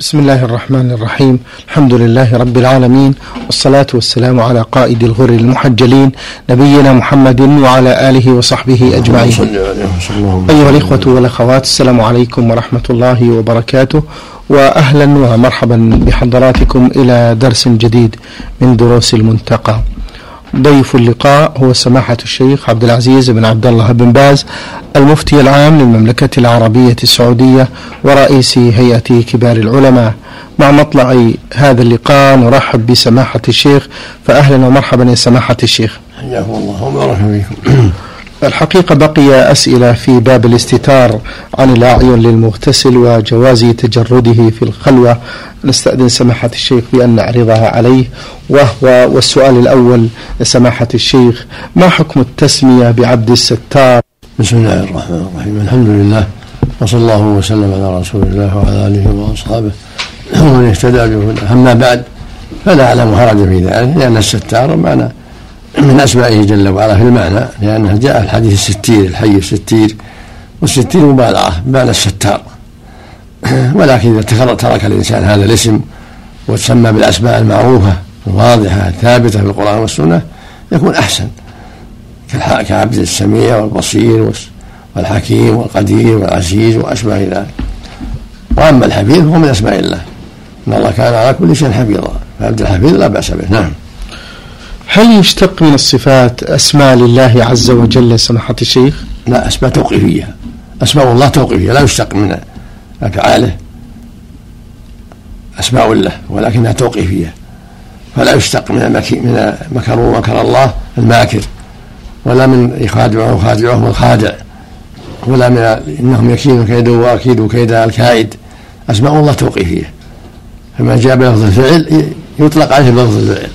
بسم الله الرحمن الرحيم. الحمد لله رب العالمين والصلاة والسلام على قائد الغر المحجلين نبينا محمد وعلى آله وصحبه أجمعين. أيها الإخوة والأخوات السلام عليكم ورحمة الله وبركاته وأهلا ومرحبا بحضراتكم إلى درس جديد من دروس المنتقى. ضيف اللقاء هو سماحة الشيخ عبد العزيز بن عبد الله بن باز المفتي العام للمملكة العربية السعودية ورئيس هيئة كبار العلماء. مع مطلع هذا اللقاء نرحب بسماحة الشيخ فأهلا ومرحبا يا سماحة الشيخ. حياكم الله وبارك فيكم. الحقيقة بقي أسئلة في باب الاستتار عن الأعين للمغتسل وجواز تجرده في الخلوة. نستأذن سماحة الشيخ بأن نعرضها عليه وهو والسؤال الأول سماحة الشيخ ما حكم التسمية بعبد الستار؟ بسم الله الرحمن الرحيم. الحمد لله وصلى الله وسلم على رسول الله وعلى آله وأصحابه. ومن اهتدى بهداه أما بعد فلا أعلم حرج في ذلك لأن الستار معنى من أسمائه جل وعلا في المعنى لأنه جاء الحديث الستير الحيي الستير والستير مبالغة بمعنى الستار. ولكن إذا ترك الإنسان هذا الاسم وتسمى بالأسماء المعروفة الواضحة الثابتة في القرآن والسنة يكون أحسن. كعبد السميع والبصير والحكيم والقدير والعزيز وأشبه ذلك. وأما الحفيظ فهو من أسماء الله. إن الله كان على كل شيء حفيظا. فعبد الحفيظ لا بأس به. نعم. هل يشتق من الصفات أسماء لله عز وجل؟ سماحة الشيخ؟ لا أسماء توقيفية. أسماء الله توقيفية لا يشتق من أفعاله أسماء له ولكنها توقيفية. فلا يشتق من من مكر الله الماكر. ولا من يخادعه خادعه الخادع. ولا من إنهم يكيدون كيدا واكيد كيدا الكائد. أسماء الله توقيفية. فما جاء بلفظ الفعل يطلق عليه بلفظ الفعل.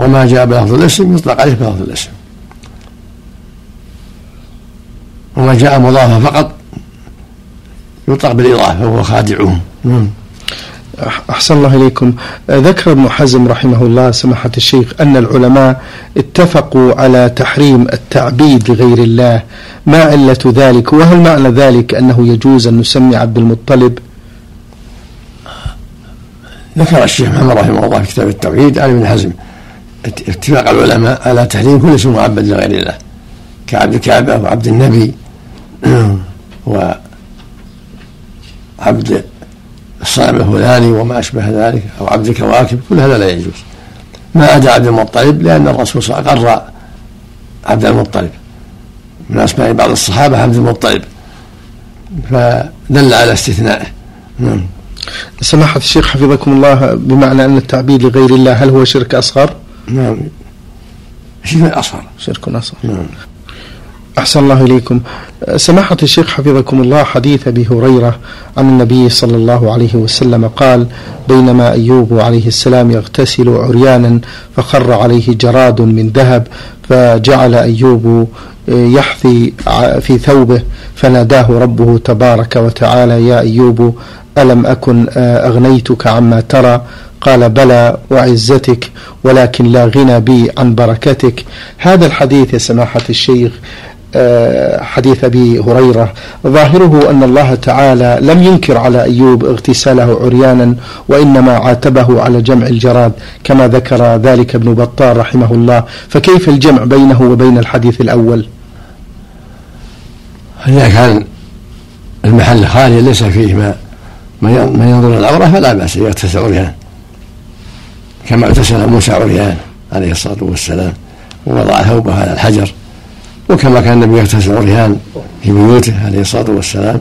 وما جاء بلفظ الاسم يطلق عليه بلفظ الاسم. وما جاء مضافا فقط يطلق بالإضافة وهو خادعهم. نعم. أحسن الله إليكم. ذكر ابن حزم رحمه الله سماحة الشيخ أن العلماء اتفقوا على تحريم التعبيد لغير الله. ما علة ذلك؟ وهل معنى ذلك أنه يجوز أن نسمي عبد المطلب؟ ذكر الشيخ محمد رحمه الله في كتاب التوحيد عن ابن حزم. اتفاق العلماء على تحريم كل اسم معبد لغير الله. كعبد الكعبة وعبد النبي. وعبد الصنم الفلاني وما أشبه ذلك أو عبد الكواكب. كل هذا لا يجوز. ما أدى عبد المطلب لأن الرسول صلى الله عليه وسلم قرر عبد المطلب. من أسماء بعض الصحابة عبد المطلب. فدل على استثنائه. نعم. سماحة الشيخ حفظكم الله بمعنى أن التعبيد لغير الله هل هو شرك أصغر؟ نعم. شرك أصغر شرك أصغر نعم. أحسن الله إليكم. سماحة الشيخ حفظكم الله حديث أبي هريرة عن النبي صلى الله عليه وسلم قال بينما أيوب عليه السلام يغتسل عريانا فخر عليه جراد من ذهب فجعل أيوب يحثي في ثوبه فناداه ربه تبارك وتعالى يا أيوب ألم أكن أغنيتك عما ترى قال بلى وعزتك ولكن لا غنى بي عن بركتك. هذا الحديث يا سماحة الشيخ آه، حديث أبي هريرة. ظاهره أن الله تعالى لم ينكر على أيوب اغتساله عريانا وإنما عاتبه على جمع الجراد كما ذكر ذلك ابن بطال رحمه الله. فكيف الجمع بينه وبين الحديث الأول؟ إذا كان المحل خالي ليس فيه ما ما ينظر العوره فلا بأس يغتسل عريان كما اغتسل موسى عريان عليه الصلاة والسلام ووضع ثوبه على الحجر وكما كان النبي يغتسل عريان في بيوته عليه الصلاة والسلام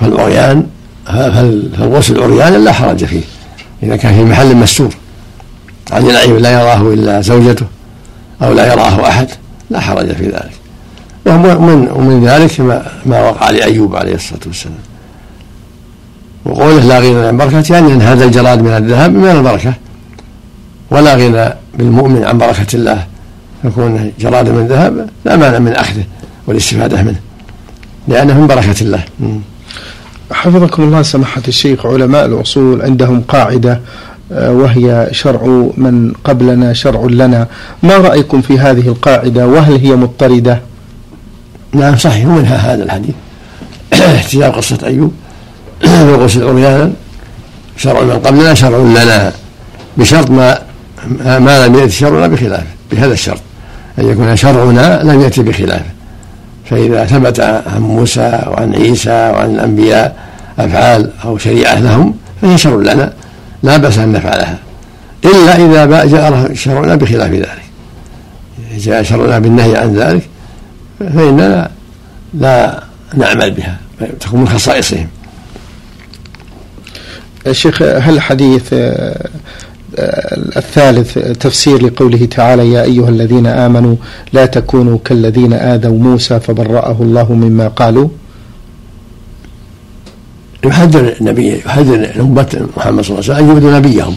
فالعريان فالغسل عريان لا حرج فيه إذا كان في محل مستور. عن العيب لا يراه إلا زوجته أو لا يراه أحد لا حرج في ذلك. ومن ومن ذلك ما, ما وقع لأيوب عليه الصلاة والسلام. وقوله لا غنى عن بركته يعني إن هذا الجراد من الذهب من البركة. ولا غنى بالمؤمن عن بركة الله. يكون جراد من ذهب لا مانع من أخذه والاستفادة منه لأنه من بركة الله. حفظكم الله سماحة الشيخ علماء الأصول عندهم قاعدة آه، وهي شرع من قبلنا شرع لنا. ما رأيكم في هذه القاعدة؟ وهل هي مضطردة؟ نعم صحيح. منها هذا الحديث. احتجاب قصة أيوب. الغسل عريانا شرع من قبلنا شرع لنا. بشرط ما ما لم يأتي شرعنا بخلافه بهذا الشرط. أن يكون شرعنا لم يأتي بخلافه فإذا ثبت عن موسى وعن عيسى وعن الأنبياء أفعال أو شريعة لهم فهي شرع لنا. لا بأس أن نفعلها. إلا إذا جاء شرعنا بخلاف ذلك. جاء شرعنا بالنهي عن ذلك فإننا لا نعمل بها. تكون من خصائصهم الشيخ هل الحديث آه، الثالث تفسير لقوله تعالى يا أيها الذين آمنوا لا تكونوا كالذين آذوا موسى فبرأه الله مما قالوا. يحذر النبي يحذر الأمة محمد صلى الله عليه وسلم أن يؤذوا نبيهم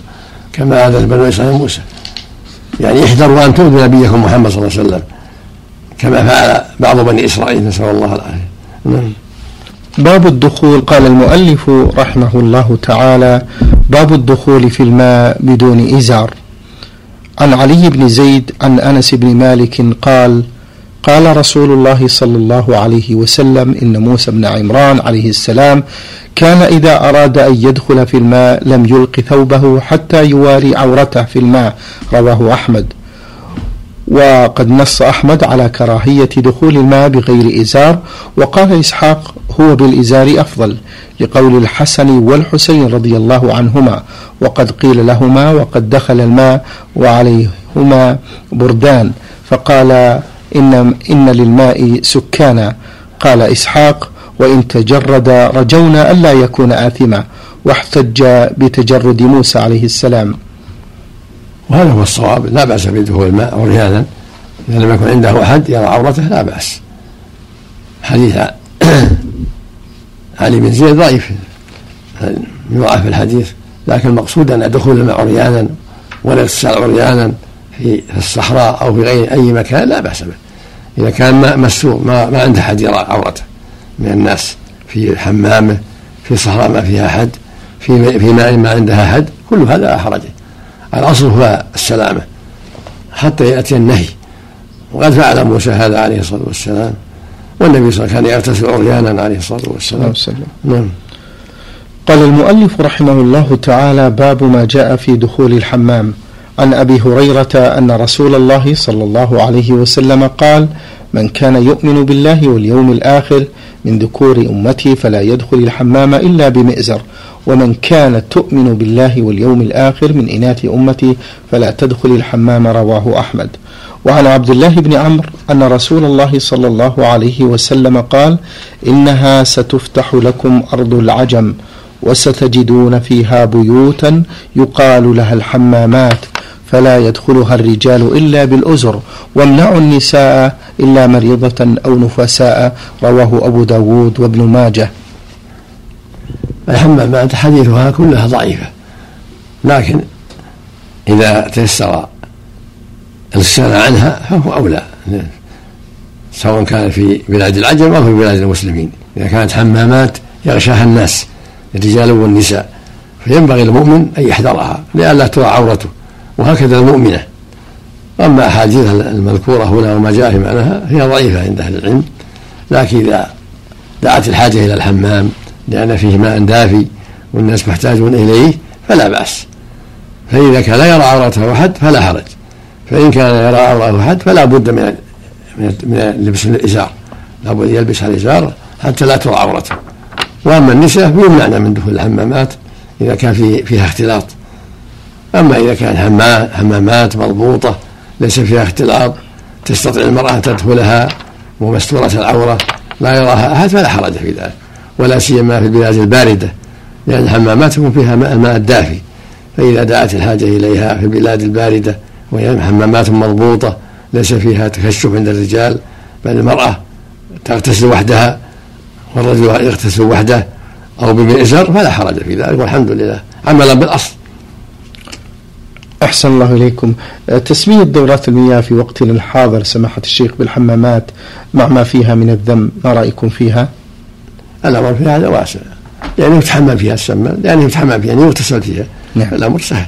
كما آذى بنو إسرائيل موسى. يعني احذروا أن تؤذوا نبيكم محمد صلى الله عليه وسلم كما فعل بعض بني إسرائيل نسأل الله العافية. نعم. باب الدخول قال المؤلف رحمه الله تعالى باب الدخول في الماء بدون إزار. عن علي بن زيد عن أنس بن مالك قال قال رسول الله صلى الله عليه وسلم إن موسى بن عمران عليه السلام كان إذا أراد أن يدخل في الماء لم يلق ثوبه حتى يواري عورته في الماء رواه أحمد. وقد نص أحمد على كراهية دخول الماء بغير إزار وقال إسحاق هو بالإزار أفضل لقول الحسن والحسين رضي الله عنهما وقد قيل لهما وقد دخل الماء وعليهما بردان فقال إن, إن للماء سكانا قال إسحاق وإن تجرد رجونا ألا يكون آثما واحتج بتجرد موسى عليه السلام. وهذا هو الصواب. لا بأس بدخول الماء عريانا إذا لم يكن عنده أحد يرى عورته لا بأس. حديث علي بن زيد ضعيف. يضعف الحديث. لكن المقصود أن دخول الماء عريانا والاغتسال عريانا في الصحراء أو في غير أي مكان لا بأس به. إذا كان ما مستور ما, ما عنده أحد يرى عورته. من الناس في حمامه في صحراء ما فيها أحد في في ماء ما عندها أحد كل هذا لا حرج الأصل هو السلامة حتى يأتي النهي. وقد فعل موسى هذا عليه الصلاة والسلام والنبي صلى الله عليه وسلم كان يغتسل عريانا عليه الصلاة والسلام. نعم. قال المؤلف رحمه الله تعالى باب ما جاء في دخول الحمام. عن أبي هريرة أن رسول الله صلى الله عليه وسلم قال من كان يؤمن بالله واليوم الآخر من ذكور أمتي فلا يدخل الحمام إلا بمئزر. ومن كانت تؤمن بالله واليوم الآخر من إناث أمتي فلا تدخل الحمام رواه أحمد. وعن عبد الله بن عمرو أن رسول الله صلى الله عليه وسلم قال إنها ستفتح لكم أرض العجم وستجدون فيها بيوتا يقال لها الحمامات فلا يدخلها الرجال إلا بالأزر. وامنعوا النساء إلا مريضة أو نفساء رواه أبو داود وابن ماجه. الحمامات حديثها كلها ضعيفة. لكن إذا تيسر الاستغناء عنها فهو أولى. سواء كان في بلاد العجم أو في بلاد المسلمين. إذا كانت حمامات يغشاها الناس الرجال والنساء فينبغي المؤمن أن يحذرها لئلا ترى عورته. وهكذا المؤمنة. أما أحاديث المذكورة هنا وما جاء في معناها هي ضعيفة عند أهل العلم لكن إذا دعت الحاجة إلى الحمام لأن فيه ماء دافي والناس محتاجون إليه فلا بأس. فإذا كان لا يرى عورته أحد فلا حرج. فإن كان يرى عورته أحد فلا بد من من لبس الإزار. لابد يلبس الإزار حتى لا ترى عورته. وأما النساء فيمنعن من دخول الحمامات إذا كان في فيها اختلاط. أما إذا كان حمامات مضبوطة ليس فيها اختلاط تستطيع المرأة أن تدخلها ومستورة العورة لا يراها أحد فلا حرج في ذلك ولا سيما في البلاد الباردة لأن الحمامات يكون فيها الماء الدافي فإذا دعت الحاجة إليها في البلاد الباردة وهي حمامات مضبوطة ليس فيها تكشف عند الرجال بل المرأة تغتسل وحدها والرجل يغتسل وحده أو بمئزر فلا حرج في ذلك والحمد لله. عملا بالأصل. أحسن الله إليكم. تسمية دورات المياه في وقتنا الحاضر سماحة الشيخ بالحمامات مع ما فيها من الذم ما رأيكم فيها؟ الأمر في هذا واسع. يعني يتحمل فيها السمان يعني يتحمل فيها يعني يغتسل فيها. نعم. الأمر سهل.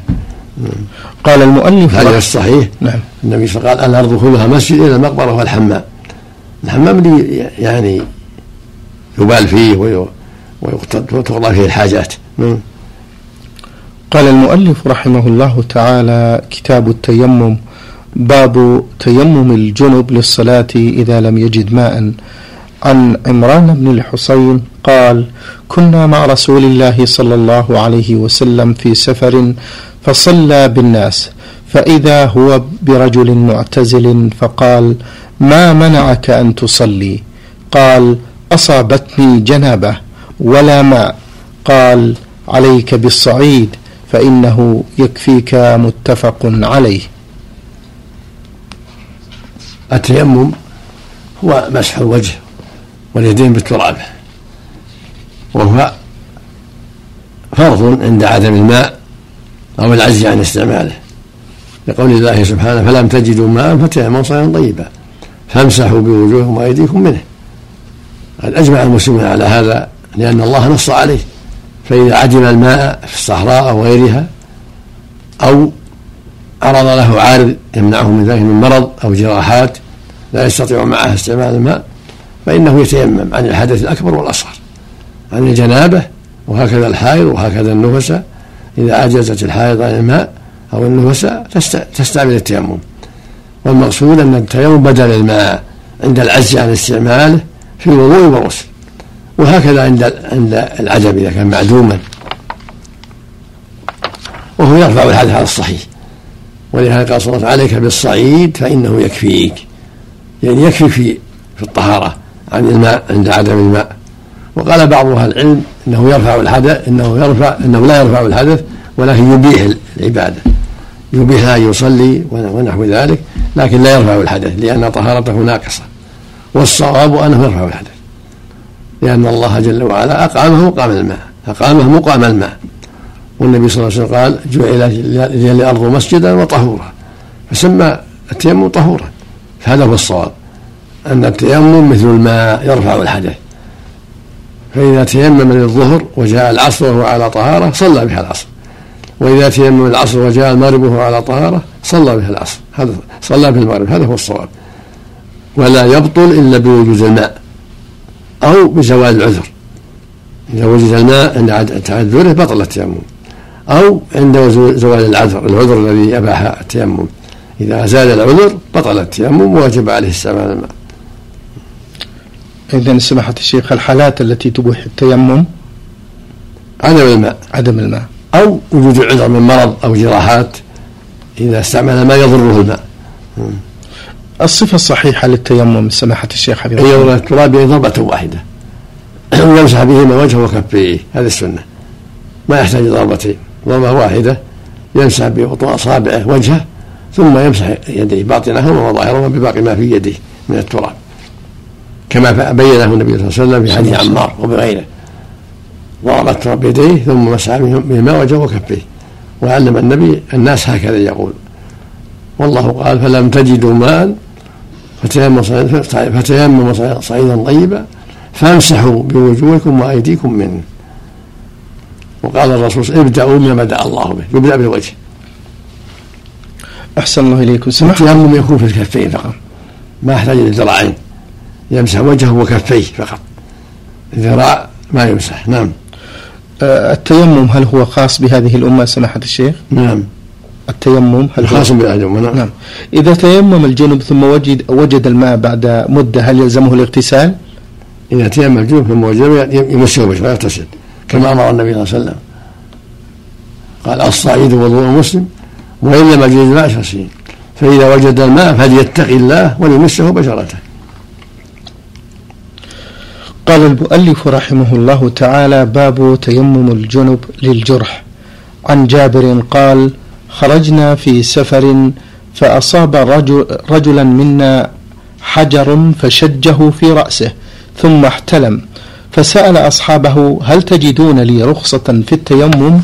قال المؤلف هذا الصحيح نعم. النبي صلى الله عليه وسلم قال الأرض كلها مسجد إلى المقبرة والحمام الحمام. اللي يعني يبال فيه وتقضى فيه الحاجات. نعم. قال المؤلف رحمه الله تعالى كتاب التيمم باب تيمم الجنب للصلاة إذا لم يجد ماء. عن عمران بن الحصين قال كنا مع رسول الله صلى الله عليه وسلم في سفر فصلى بالناس فإذا هو برجل معتزل فقال ما منعك أن تصلي؟ قال أصابتني جنابة ولا ماء. قال عليك بالصعيد. فإنه يكفيك متفق عليه. التيمم هو مسح الوجه واليدين بالتراب وهو فرض عند عدم الماء أو العجز عن استعماله. لقول الله سبحانه فلم تجدوا ماء فتيمموا صعيدا طيبا فامسحوا بوجوهكم وأيديكم منه. قد أجمع المسلمون على هذا لأن الله نص عليه. فإذا عدم الماء في الصحراء أو غيرها أو عرض له عارض يمنعه من ذلك من مرض أو جراحات لا يستطيع معها استعمال الماء فإنه يتيمم عن الحدث الأكبر والأصغر عن الجنابة وهكذا الحائض وهكذا النفساء إذا عجزت الحائض عن الماء أو النفساء تستعمل التيمم. والمقصود أن التيمم بدل الماء عند العجز عن استعماله في الوضوء والغسل. وهكذا عند عند العجب إذا كان معدوما. وهو يرفع الحدث على الصحيح. ولهذا قال صلى الله عليك بالصعيد فإنه يكفيك. يعني يكفي في في الطهارة عن الماء عند عدم الماء. وقال بعض أهل العلم إنه يرفع الحدث إنه يرفع إنه لا يرفع الحدث ولكن يبيح العبادة. يبيح أن يصلي ونحو ذلك لكن لا يرفع الحدث لأن طهارته ناقصة. والصواب أنه يرفع الحدث. لأن الله جل وعلا اقامه مقام الماء اقامه مقام الماء. والنبي صلى الله عليه وسلم قال جعل لي الأرض مسجدا وطهورا. فسمى التيمم طهورا. فهذا هو الصواب أن التيمم مثل الماء يرفع الحدث. فإذا تيمم للظهر وجاء العصر وهو على طهارة صلى بها العصر. وإذا تيمم العصر وجاء المغرب وهو على طهارة صلى بها العصر. هذا صلى في المغرب هذا هو الصواب. ولا يبطل إلا بوجود الماء. أو بزوال العذر. إذا وجد الماء عند تعذره بطل التيمم. أو عند زوال العذر العذر الذي أباح التيمم. إذا زال العذر بطل التيمم ووجب عليه استعمال الماء. إذا سماحة الشيخ الحالات التي تبوح التيمم؟ عدم الماء. عدم الماء. أو وجود العذر من مرض أو جراحات إذا استعمل ما يضره الماء. الصفة الصحيحة للتيمم سماحة الشيخ حبيبي أن يضرب التراب ضربة واحدة. ويمسح بهما وجهه وكفيه هذه السنة. ما يحتاج ضربتين ضربة واحدة. يمسح ببطون أصابعه وجهه ثم يمسح يديه باطنهما وظاهرهما بباقي ما في يده من التراب. كما بينه النبي صلى الله عليه وسلم في حديث عمار وبغيره. ضرب التراب بيديه ثم مسح بهما وجهه وكفيه وعلم النبي الناس هكذا يقول. والله قال فلم تجدوا ماء فتيمموا صعيدا طيبا فامسحوا بوجوهكم وأيديكم منه. وقال الرسول ابدأوا بما بدأ الله به يبدأ بالوجه أحسن الله إليكم. سمحت. التيمم يكون في الكفين فقط ما يحتاج إلى الذراعين يمسح وجهه وكفيه فقط الذراع ما يمسح. نعم. آه، التيمم هل هو خاص بهذه الأمة؟ سماحة الشيخ؟ نعم. التيمم هل خاص الأمة نعم. نعم. إذا تيمم الجنب ثم وجد وجد الماء بعد مدة هل يلزمه الاغتسال؟ إذا تيمم الجنب ثم وجد يمسه وجهه ويغتسل كما أمر النبي صلى الله عليه وسلم. قال الصعيد وضوء مسلم وإن لم يجد الماء فسين فإذا وجد الماء فليتقي الله وليمسه بشرته. قال المؤلف رحمه الله تعالى باب تيمم الجنب للجرح. عن جابر قال خرجنا في سفر فأصاب رجل رجلا منا حجر فشجه في رأسه ثم احتلم فسأل أصحابه هل تجدون لي رخصة في التيمم؟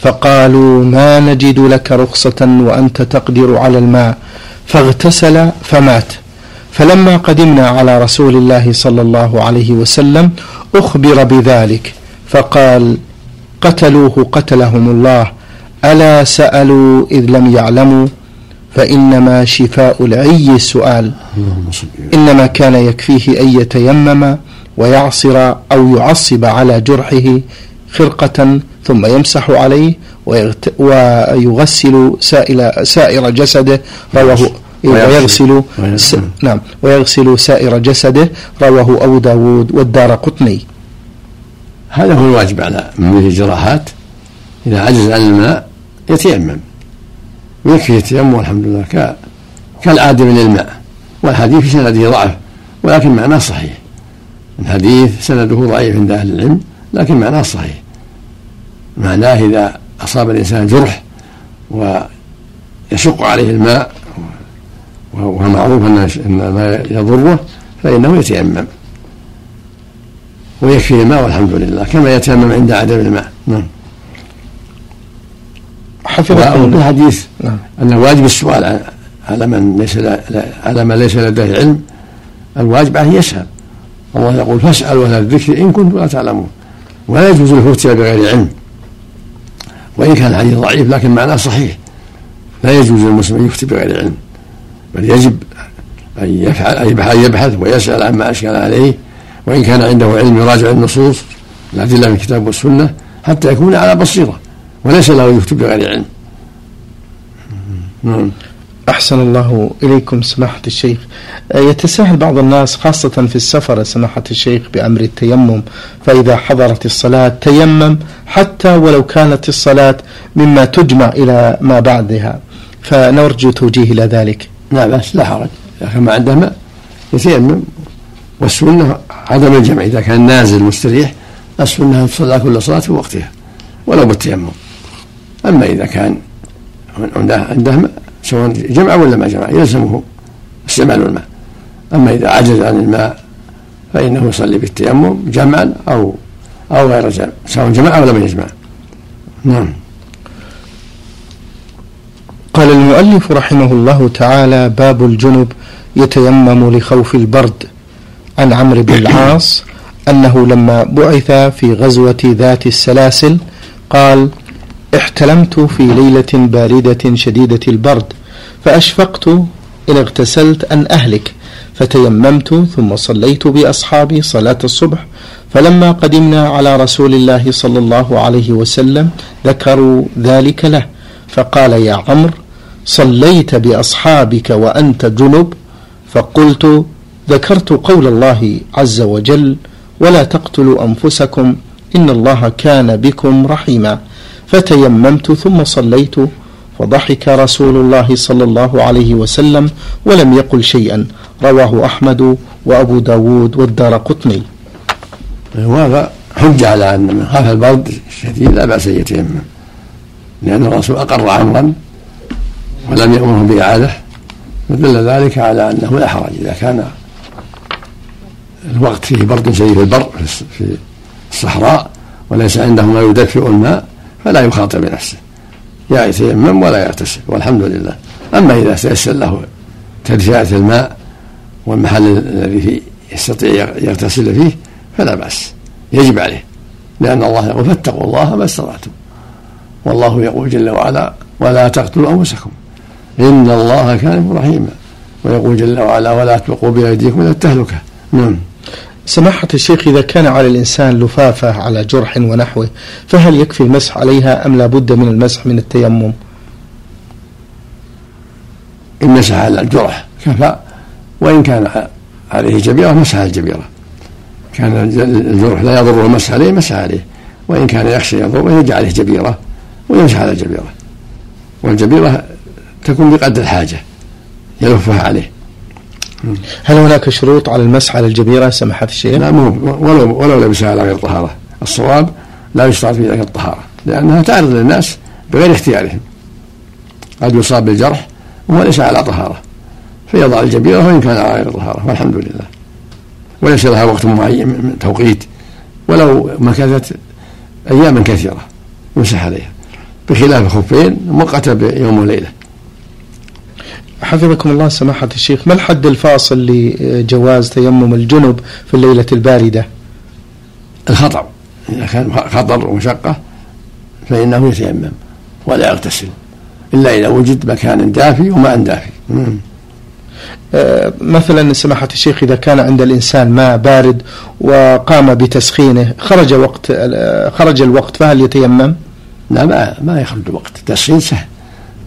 فقالوا ما نجد لك رخصة وأنت تقدر على الماء فاغتسل فمات. فلما قدمنا على رسول الله صلى الله عليه وسلم أخبر بذلك فقال قتلوه قتلهم الله ألا سألوا إذ لم يعلموا فإنما شفاء العي السؤال. إنما كان يكفيه أن يتيمم ويعصر أو يعصب على جرحه خرقة ثم يمسح عليه ويغسل سائل سائر جسده. رواه ويغسل. نعم. ويغسل سائر جسده. رواه أبو داود والدار قطني هذا هو الواجب على من به جراحات إذا عجز عن الماء يتيمم. ويكفي التيمم والحمد لله كالعادة من الماء والحديث في سنده ضعف ولكن معناه صحيح. الحديث سنده ضعيف عند أهل العلم لكن معناه صحيح. معناه إذا أصاب الإنسان جرح ويشق عليه الماء وهو معروف أن الماء يضره فإنه يتيمم. ويكفي الماء والحمد لله كما يتيمم عند عدم الماء. نعم. حفظكم في الحديث نعم. أن الواجب السؤال على من ليس على من ليس لديه علم الواجب عليه يسأل. الله يقول فاسألوا أهل الذكر إن كنتم لا تعلمون. ولا يجوز الفتيا بغير علم. وإن كان الحديث ضعيف لكن معناه صحيح لا يجوز للمسلم أن يفتي بغير علم. بل يجب أن يفعل أن يبحث ويسأل عما أشكل عليه. وإن كان عنده علم يراجع النصوص الأدلة من الكتاب والسنة حتى يكون على بصيرة. وليس له يفتي بغير علم نعم. أحسن الله إليكم سماحة الشيخ. آه، يتساهل بعض الناس خاصة في السفر سماحة الشيخ بأمر التيمم فإذا حضرت الصلاة تيمم حتى ولو كانت الصلاة مما تجمع إلى ما بعدها. فنرجو توجيه إلى ذلك. لا بأس لا حرج. إذا ما عنده ماء يتيمم والسنة عدم الجمع. إذا كان نازل مستريح السنة أن تصلى كل صلاة في وقتها ولو بالتيمم. أما إذا كان عنده عنده سواء جمع ولا ما جمع يلزمه استعمال الماء. أما إذا عجز عن الماء فإنه يصلي بالتيمم جمعا أو أو غير جمع سواء جمع أو لم يجمع نعم. قال المؤلف رحمه الله تعالى باب الجنب يتيمم لخوف البرد. عن عمرو بن العاص أنه لما بعث في غزوة ذات السلاسل قال احتلمت في ليلة باردة شديدة البرد فأشفقت إن اغتسلت أن أهلك فتيممت ثم صليت بأصحابي صلاة الصبح فلما قدمنا على رسول الله صلى الله عليه وسلم ذكروا ذلك له فقال يا عمرو صليت بأصحابك وأنت جنب فقلت ذكرت قول الله عز وجل ولا تقتلوا أنفسكم إن الله كان بكم رحيما. فتيممت ثم صليت فضحك رسول الله صلى الله عليه وسلم ولم يقل شيئا. رواه أحمد وأبو داود والدار قطني. وهذا حجة على أن من خاف البرد الشديد لا بأس أن يتيمم. لأن الرسول أقر عمرا ولم يأمره بإعادة فدل ذلك على أنه لا حرج. إذا كان الوقت فيه برد شديد في البر في الصحراء وليس عنده ما يدفئ الماء فلا يخاطر بنفسه يا يتيمم ولا يغتسل والحمد لله. أما إذا تيسر له تدفئة الماء والمحل الذي يستطيع يغتسل فيه فلا بأس. يجب عليه. لأن الله يقول فاتقوا الله ما استطعتم. والله يقول جل وعلا ولا تقتلوا أنفسكم. إن الله كان رحيما. ويقول جل وعلا ولا تلقوا بأيديكم إلى التهلكة. نعم. سماحة الشيخ إذا كان على الإنسان لفافة على جرح ونحوه فهل يكفي المسح عليها أم لا بد من المسح من التيمم؟ إن مسح على الجرح. كفى وإن كان عليه جبيرة مسح الجبيرة. كان الجرح لا يضره المسح عليه مسح عليه. وإن كان يخشى يضره يجعل عليه جبيرة ويمسح على الجبيرة. والجبيرة تكون بقدر الحاجة يلفها عليه. هل هناك شروط على المسح على الجبيرة سماحة الشيخ؟ لا مو ولو ولو لبسها على غير طهارة، الصواب لا يشترط في ذلك الطهارة، لأنها تعرض للناس بغير اختيارهم. قد يصاب بالجرح وهو ليس على طهارة. فيضع الجبيرة وإن كان على غير طهارة والحمد لله. وليس لها وقت معين من توقيت ولو مكثت أياما كثيرة يمسح عليها بخلاف الخفين مؤقتة بيوم وليلة حفظكم الله سماحة الشيخ ما الحد الفاصل لجواز تيمم الجنب في الليلة الباردة؟ الخطر إذا كان خطر ومشقة فإنه يتيمم ولا يغتسل إلا إذا وجد مكان دافي وماء دافي. آه، مثلا سماحة الشيخ إذا كان عند الإنسان ماء بارد وقام بتسخينه خرج وقت خرج الوقت فهل يتيمم؟ لا ما ما يخرج الوقت. التسخين سهل.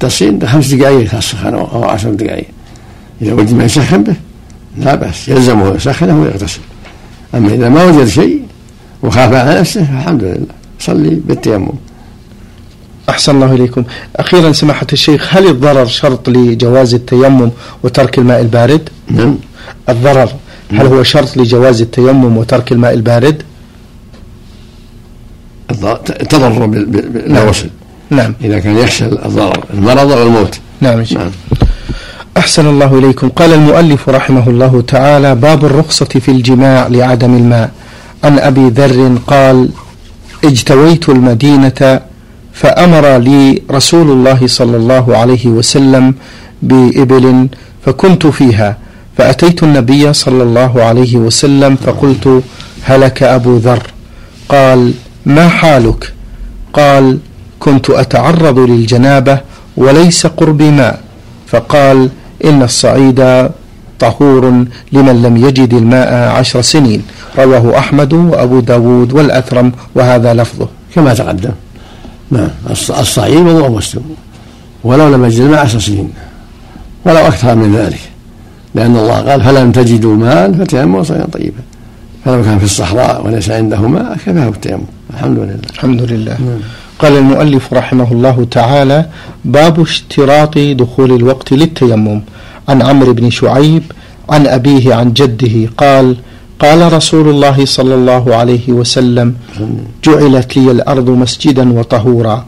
التسخين خمس دقائق تسخن أو عشر دقائق. إذا وجد ما يسخن به لا بأس يلزمه يسخنه ويغتسل أما إذا ما وجد شيء وخاف على نفسه فالحمد لله صلي بالتيمم. أحسن الله إليكم. أخيرا سماحة الشيخ هل الضرر شرط لجواز التيمم وترك الماء البارد؟ نعم. الضرر هل هو شرط لجواز التيمم وترك الماء البارد؟ التضرر بالغسل نعم. إذا كان يخشى الضرر المرض أو الموت. نعم, نعم. أحسن الله إليكم. قال المؤلف رحمه الله تعالى باب الرخصة في الجماع لعدم الماء. عن أبي ذر قال اجتويت المدينة فأمر لي رسول الله صلى الله عليه وسلم بإبل فكنت فيها فأتيت النبي صلى الله عليه وسلم فقلت هلك أبو ذر؟ قال ما حالك؟ قال كنت أتعرض للجنابة وليس قربي ماء. فقال إن الصعيد طهور لمن لم يجد الماء عشر سنين. رواه أحمد وأبو داود والأثرم وهذا لفظه. كما تقدم. نعم. الصعيد وضوء مسلم. ولو لم يجد الماء عشر سنين. ولو أكثر من ذلك. لأن الله قال فلم تجدوا ماء فتيمموا صعيدا طيبا. فلو كان في الصحراء وليس عنده ماء كفاه التيمم الحمد لله. الحمد لله. نعم. قال المؤلف رحمه الله تعالى باب اشتراط دخول الوقت للتيمم. عن عمرو بن شعيب عن أبيه عن جده قال قال رسول الله صلى الله عليه وسلم جعلت لي الأرض مسجدا وطهورا.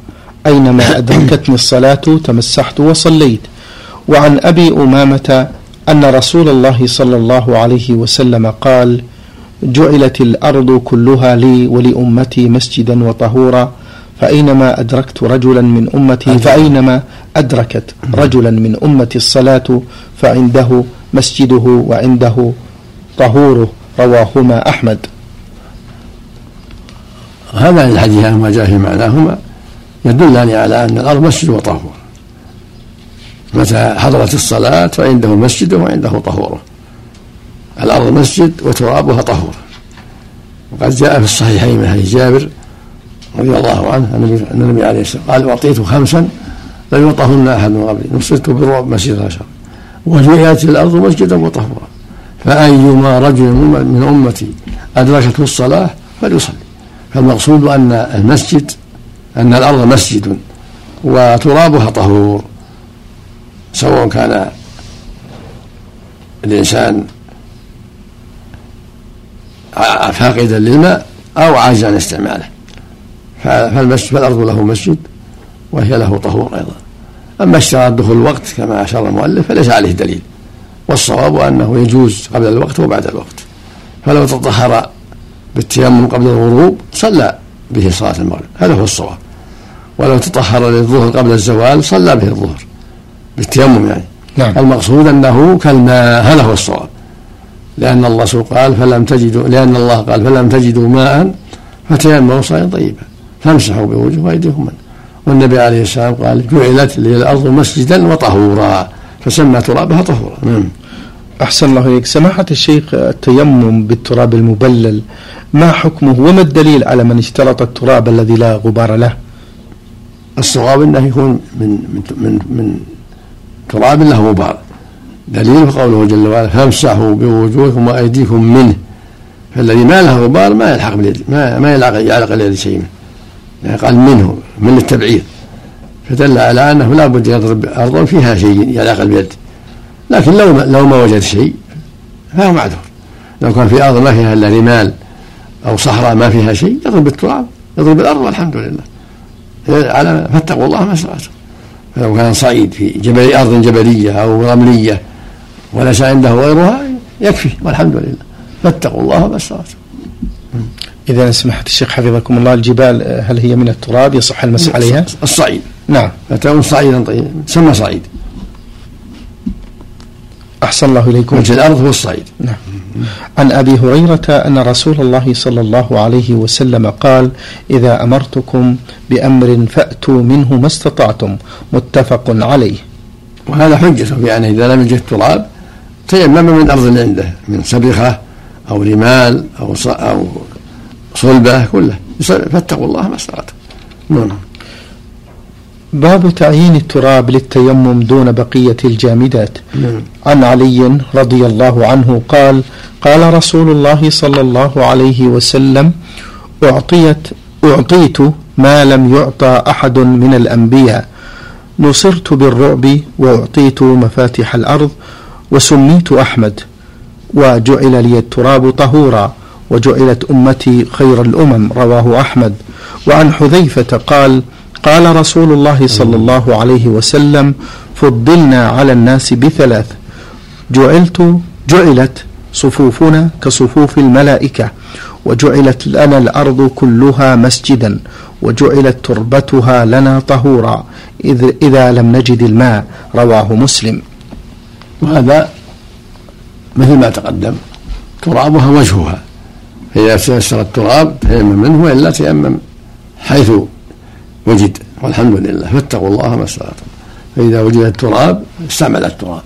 أينما أدركتني الصلاة تمسحت وصليت. وعن أبي أمامة أن رسول الله صلى الله عليه وسلم قال جعلت الأرض كلها لي ولأمتي مسجدا وطهورا. فأينما أدركت رجلا من أمتي فأينما أدركت رجلا من أمتي الصلاة فعنده مسجده وعنده طهوره رواهما أحمد. هذا الحديث ما جاء في معناهما يدلان على أن الأرض مسجد وطهور. متى حضرت الصلاة فعنده مسجده وعنده طهوره. الأرض مسجد وترابها طهور. وقد جاء في الصحيحين من حديث جابر رضي الله عنه أن النبي عليه الصلاة والسلام قال أعطيت خمسا لم يعطهن أحد من قبلي نصرت بالرعب مسجد الأشهر. وجعلت الأرض مسجدا وطهورا. فأيما رجل من أمتي أدركته الصلاة فليصلي. فالمقصود أن المسجد أن الأرض مسجد وترابها طهور سواء كان الإنسان فاقدا للماء أو عاجزا عن استعماله. فالمسجد فالأرض له مسجد وهي له طهور أيضا. أما اشتراط دخول الوقت كما أشار المؤلف فليس عليه دليل. والصواب أنه يجوز قبل الوقت وبعد الوقت. فلو تطهر بالتيمم قبل الغروب صلى به صلاة المغرب. هذا هو الصواب. ولو تطهر للظهر قبل الزوال صلى به الظهر. بالتيمم يعني. نعم. المقصود أنه كالماء. هذا هو الصواب. لأن الله قال فلم تجدوا لأن الله قال فلم تجدوا ماء فتيمموا صلاة طيبا فامسحوا بوجه وأيديكم منه والنبي عليه السلام قال جعلت لي الأرض مسجدا وطهورا. فسمى ترابها طهورا. نعم. أحسن الله إليك. سماحة الشيخ التيمم بالتراب المبلل ما حكمه وما الدليل على من اشترط التراب الذي لا غبار له؟ الصواب أنه يكون من من من, من تراب له غبار. دليل قوله جل وعلا فامسحوا بوجوهكم وأيديكم منه. فالذي ما له غبار ما يلحق باليد ما ما يعلق اليد شيء منه. يعني قال منه من التبعير فدل على أنه لا بد يضرب ارضا فيها شيء يلاق اليد لكن لو لو ما وجد شيء فهو معذور. لو كان في أرض ما فيها إلا رمال أو صحراء ما فيها شيء يضرب بالتراب يضرب الأرض والحمد لله. على فاتقوا الله ما استطعتم. فلو كان صعيد في جبل أرض جبلية أو رملية وليس عنده غيرها يكفي والحمد لله. فاتقوا الله ما استطعتم. إذا سمحت الشيخ حفظكم الله الجبال هل هي من التراب؟ يصح المسح عليها؟ الصعيد. نعم. فتكون صعيدا طيبا سمى صعيد. أحسن الله إليكم. وجه الأرض هو الصعيد. نعم. عن أبي هريرة أن رسول الله صلى الله عليه وسلم قال إذا أمرتكم بأمر فأتوا منه ما استطعتم. متفق عليه. وهذا حجة في أنه إذا لم يجد تراب تيمم من أرض عنده من سبخة أو رمال أو أو صلبة كله. فاتقوا الله ما استطعتم. نعم. باب تعيين التراب للتيمم دون بقية الجامدات. نعم. عن علي رضي الله عنه قال قال رسول الله صلى الله عليه وسلم أعطيت أعطيت ما لم يعطى أحد من الأنبياء. نصرت بالرعب وأعطيت مفاتح الأرض وسميت أحمد. وجعل لي التراب طهورا. وجعلت أمتي خير الأمم رواه أحمد. وعن حذيفة قال قال رسول الله صلى الله عليه وسلم فضلنا على الناس بثلاث. جعلت جعلت صفوفنا كصفوف الملائكة. وجعلت لنا الأرض كلها مسجدا. وجعلت تربتها لنا طهورا إذ إذا لم نجد الماء رواه مسلم. وهذا مثل ما تقدم ترابها وجهها. فإذا تيسر التراب تيمم منه وإلا تيمم حيث وجد والحمد لله. فاتقوا الله ما استطعتم. فإذا وجد التراب استعمل التراب.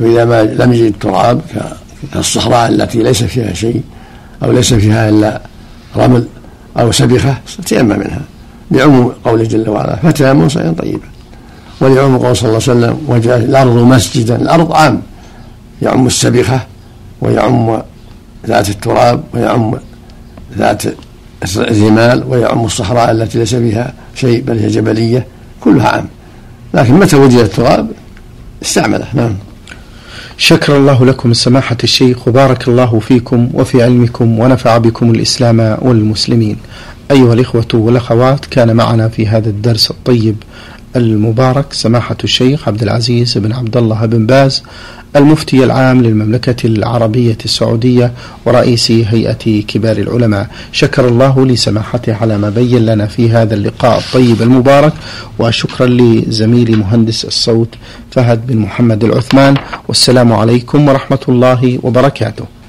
وإذا ما لم يجد التراب كالصحراء التي ليس فيها شيء أو ليس فيها إلا رمل أو سبخة تيمم منها. لعموم قوله جل وعلا فتيمم صعيدا طيبا. ولعموم قول صلى الله عليه وسلم وجعل الأرض مسجدا الأرض عام. يعم السبخة ويعم ذات التراب ويعم ذات الرمال ويعم الصحراء التي ليس فيها شيء بل هي جبلية كلها عام لكن متى وجد التراب؟ استعمله. نعم. شكر الله لكم سماحة الشيخ وبارك الله فيكم وفي علمكم ونفع بكم الإسلام والمسلمين. أيها الإخوة والأخوات كان معنا في هذا الدرس الطيب المبارك سماحة الشيخ عبد العزيز بن عبد الله بن باز المفتي العام للمملكة العربية السعودية ورئيس هيئة كبار العلماء. شكر الله لسماحته على ما بين لنا في هذا اللقاء الطيب المبارك وشكرا لزميلي مهندس الصوت فهد بن محمد العثمان. والسلام عليكم ورحمة الله وبركاته.